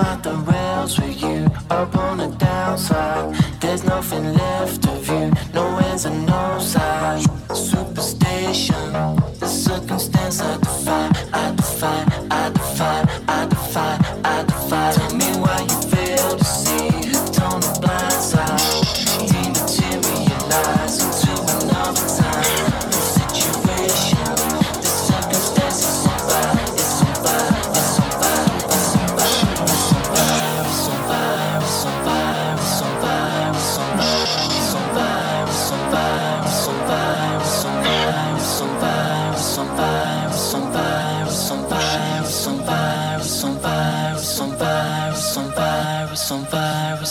I'm the rails with you, up on the downside. There's nothing left of you, no ends and no sight.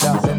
And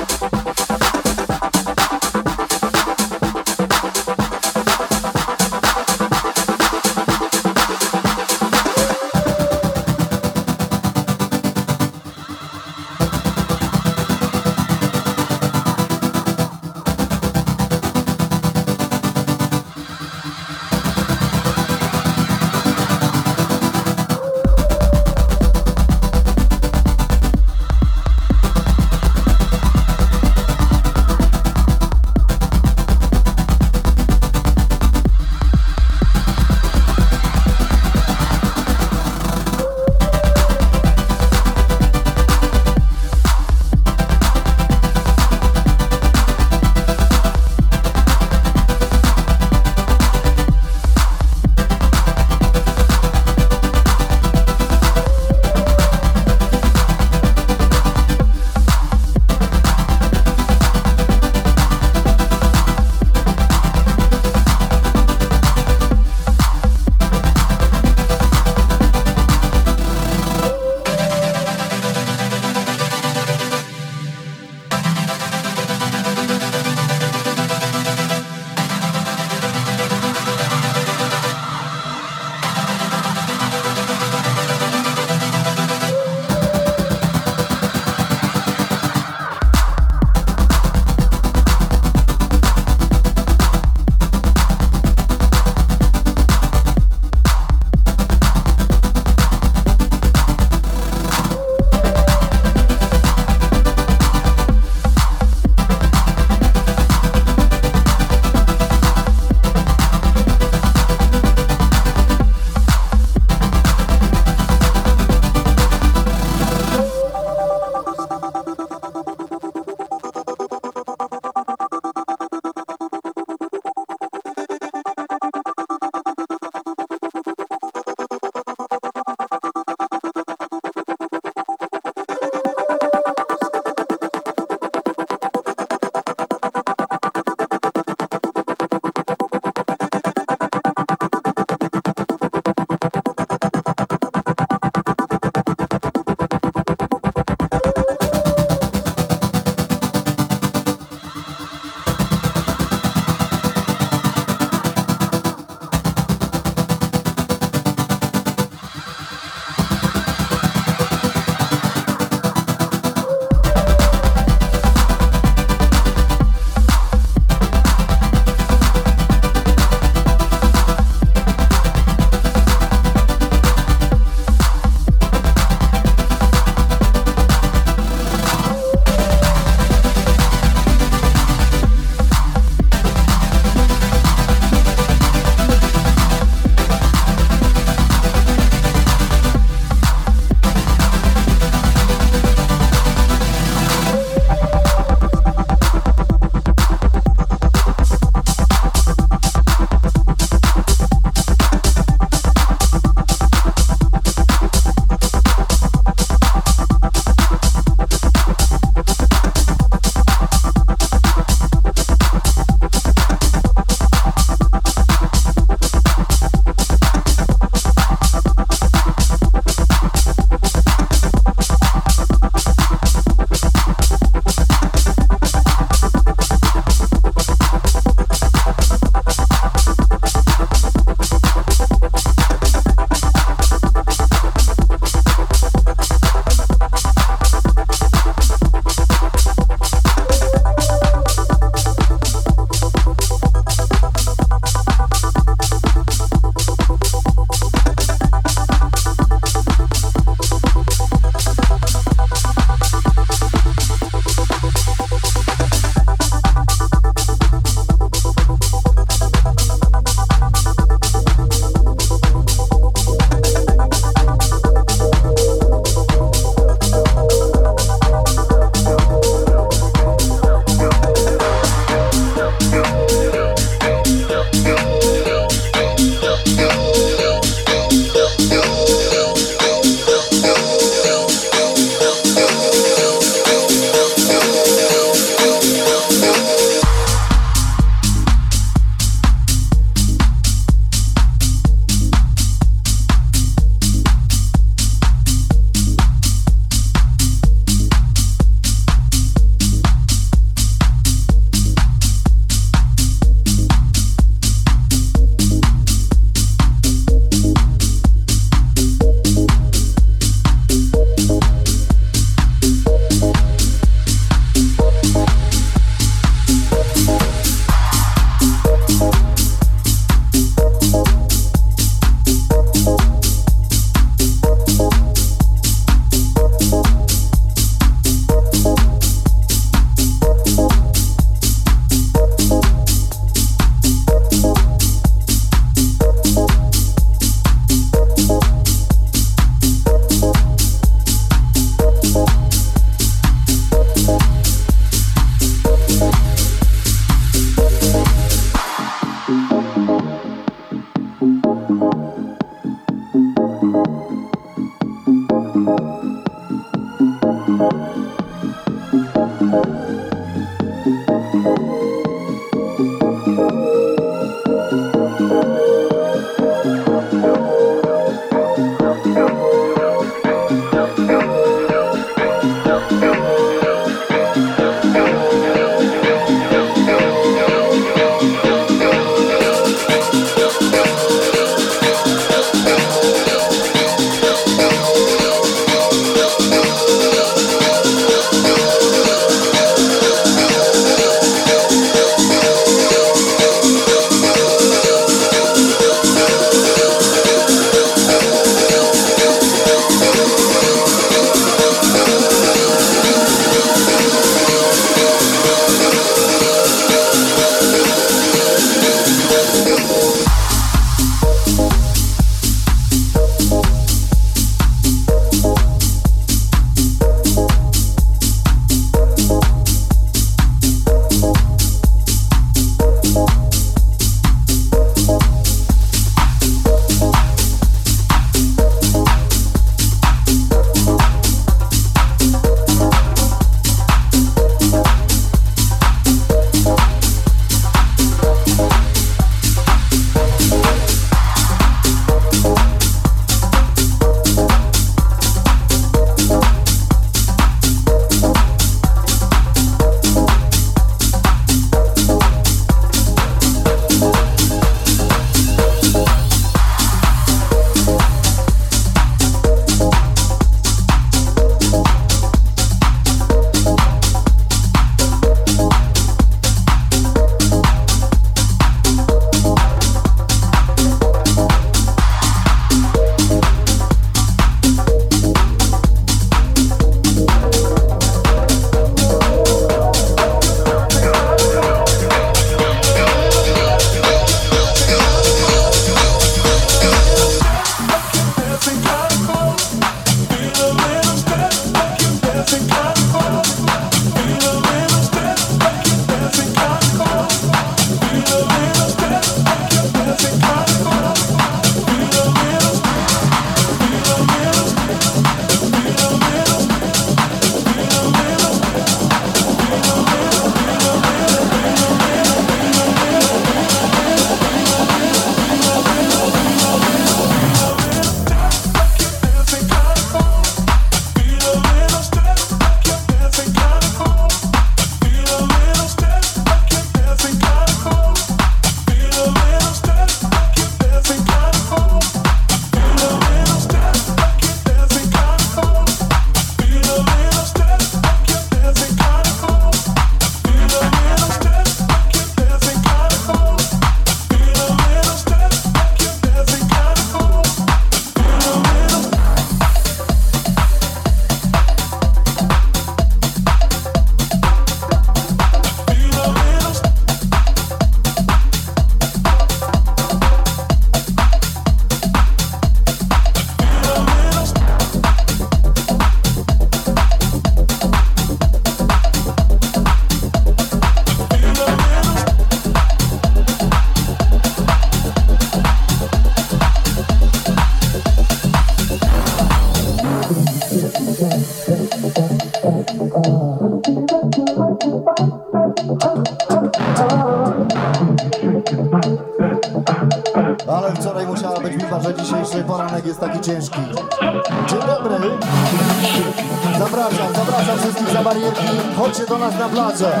Zapraszam, zapraszam wszystkich za barierki. Chodźcie do nas na plażę.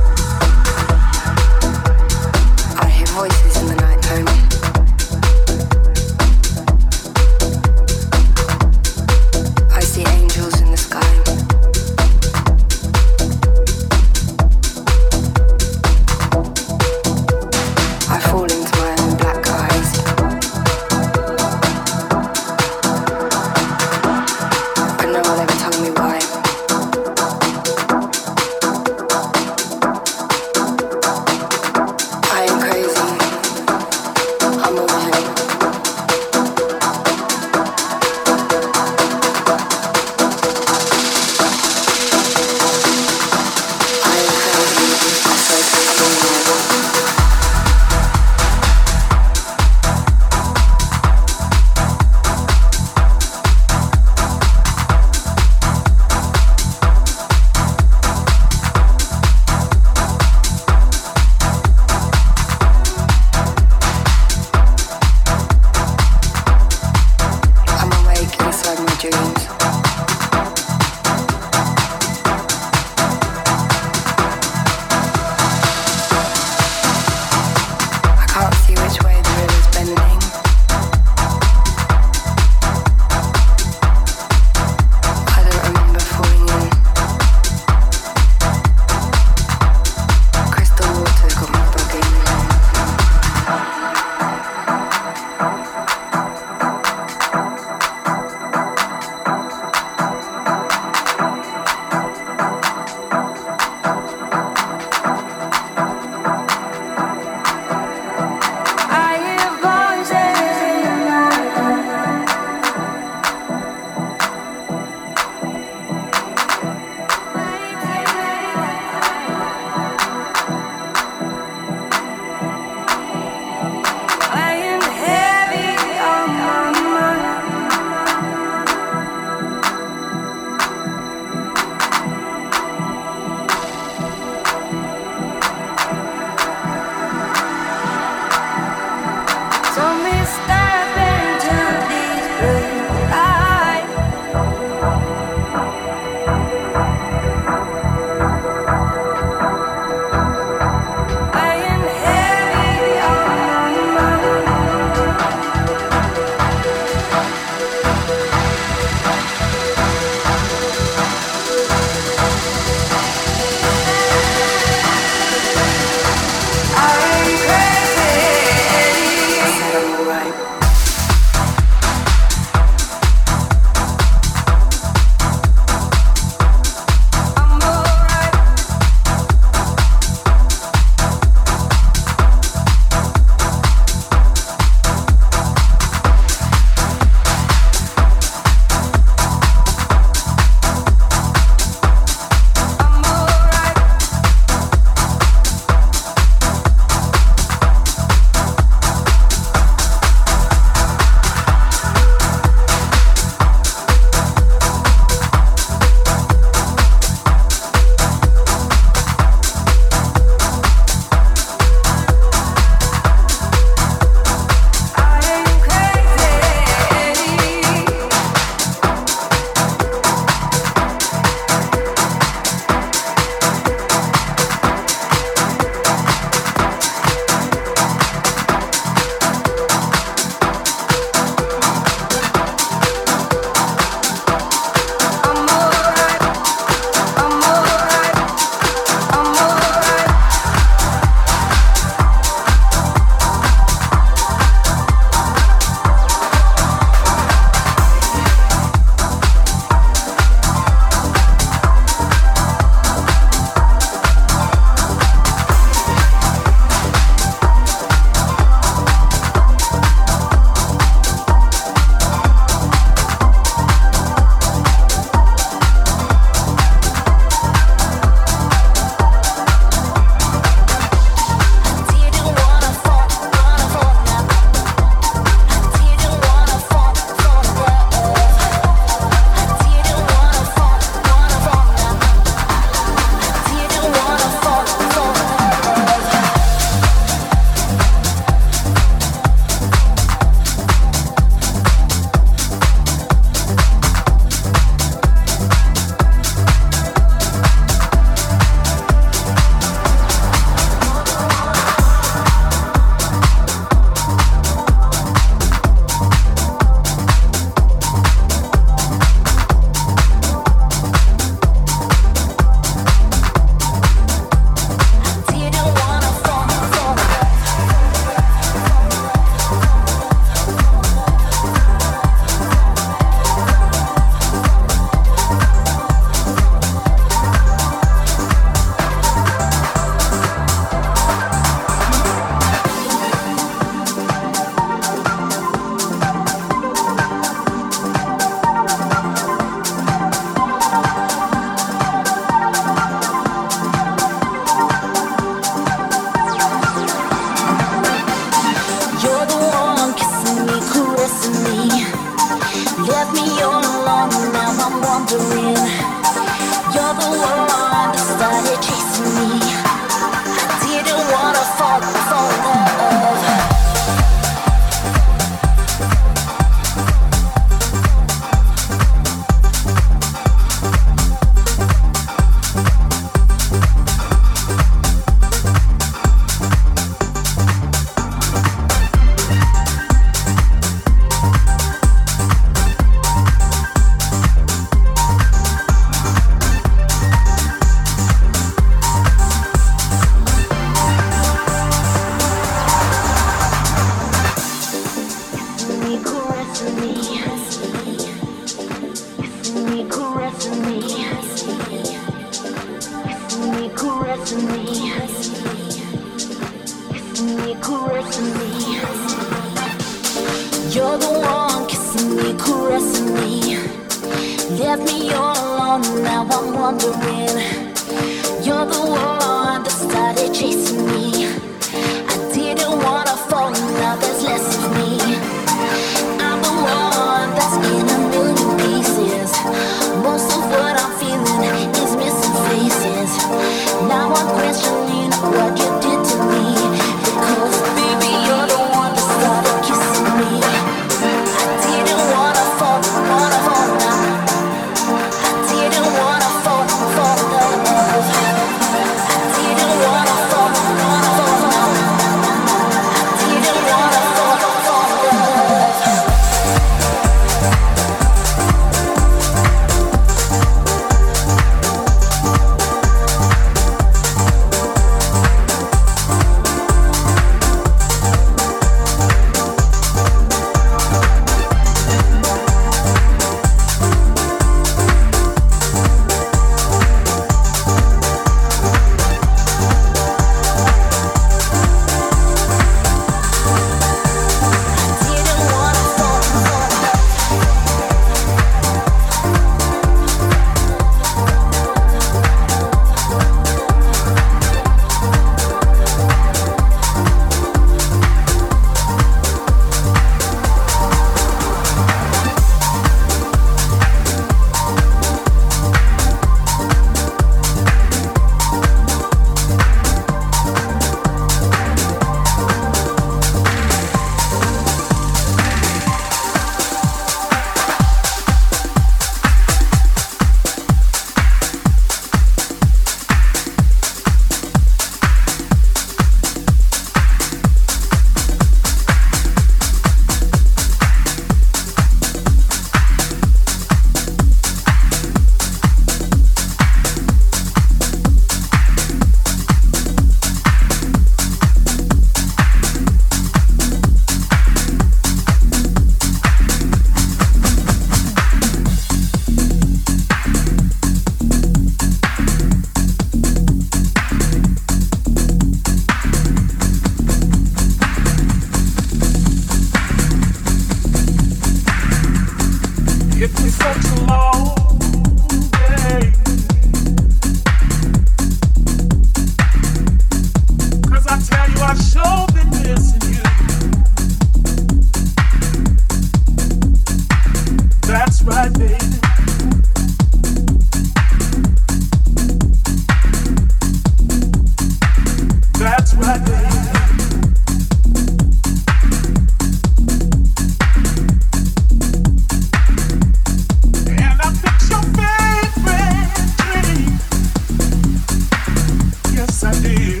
see.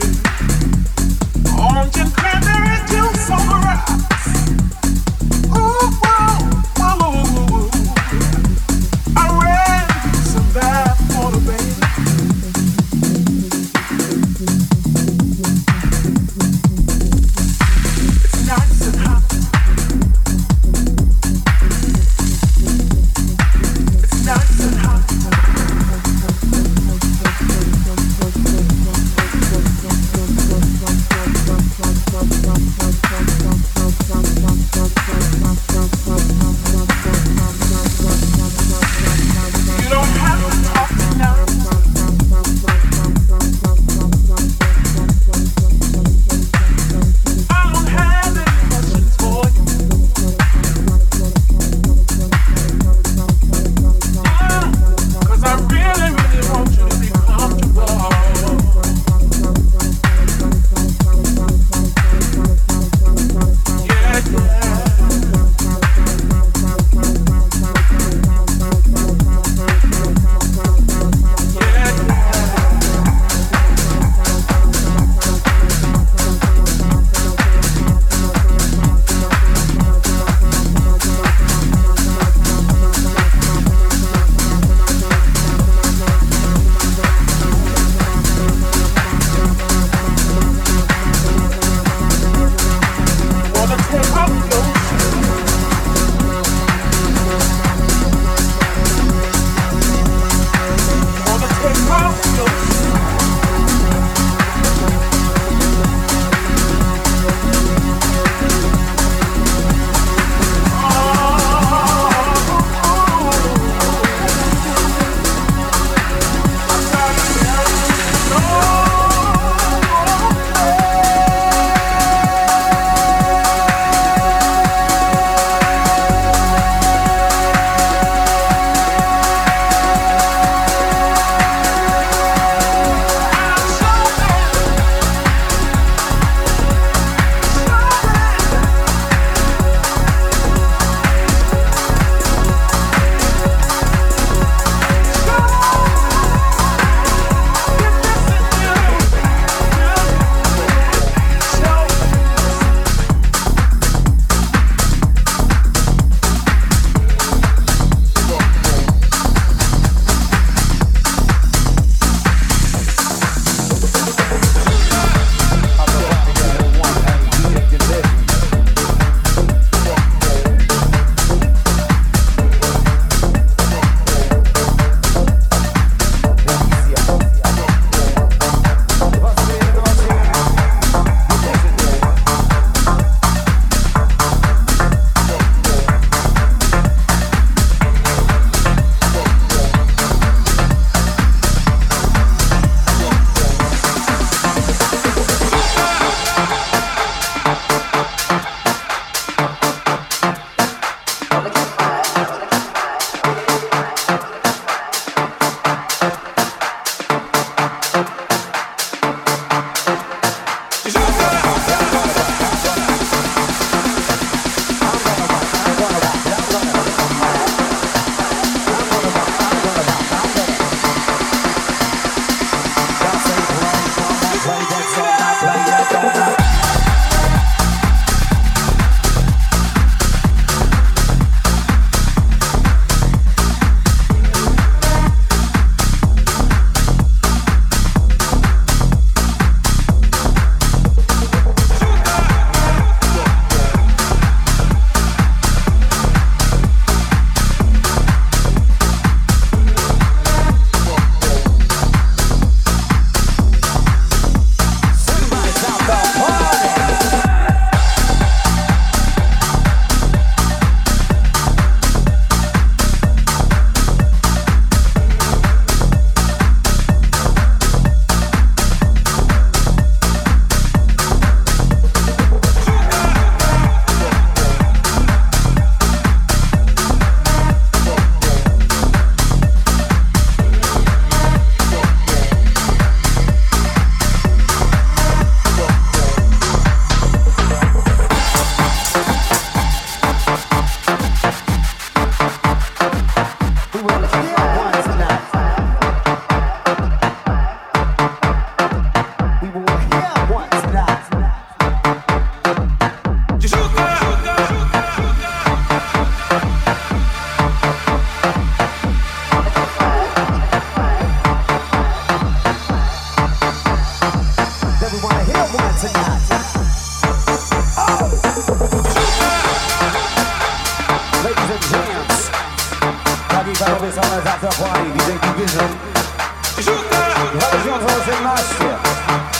Na after party, DJ Division 2018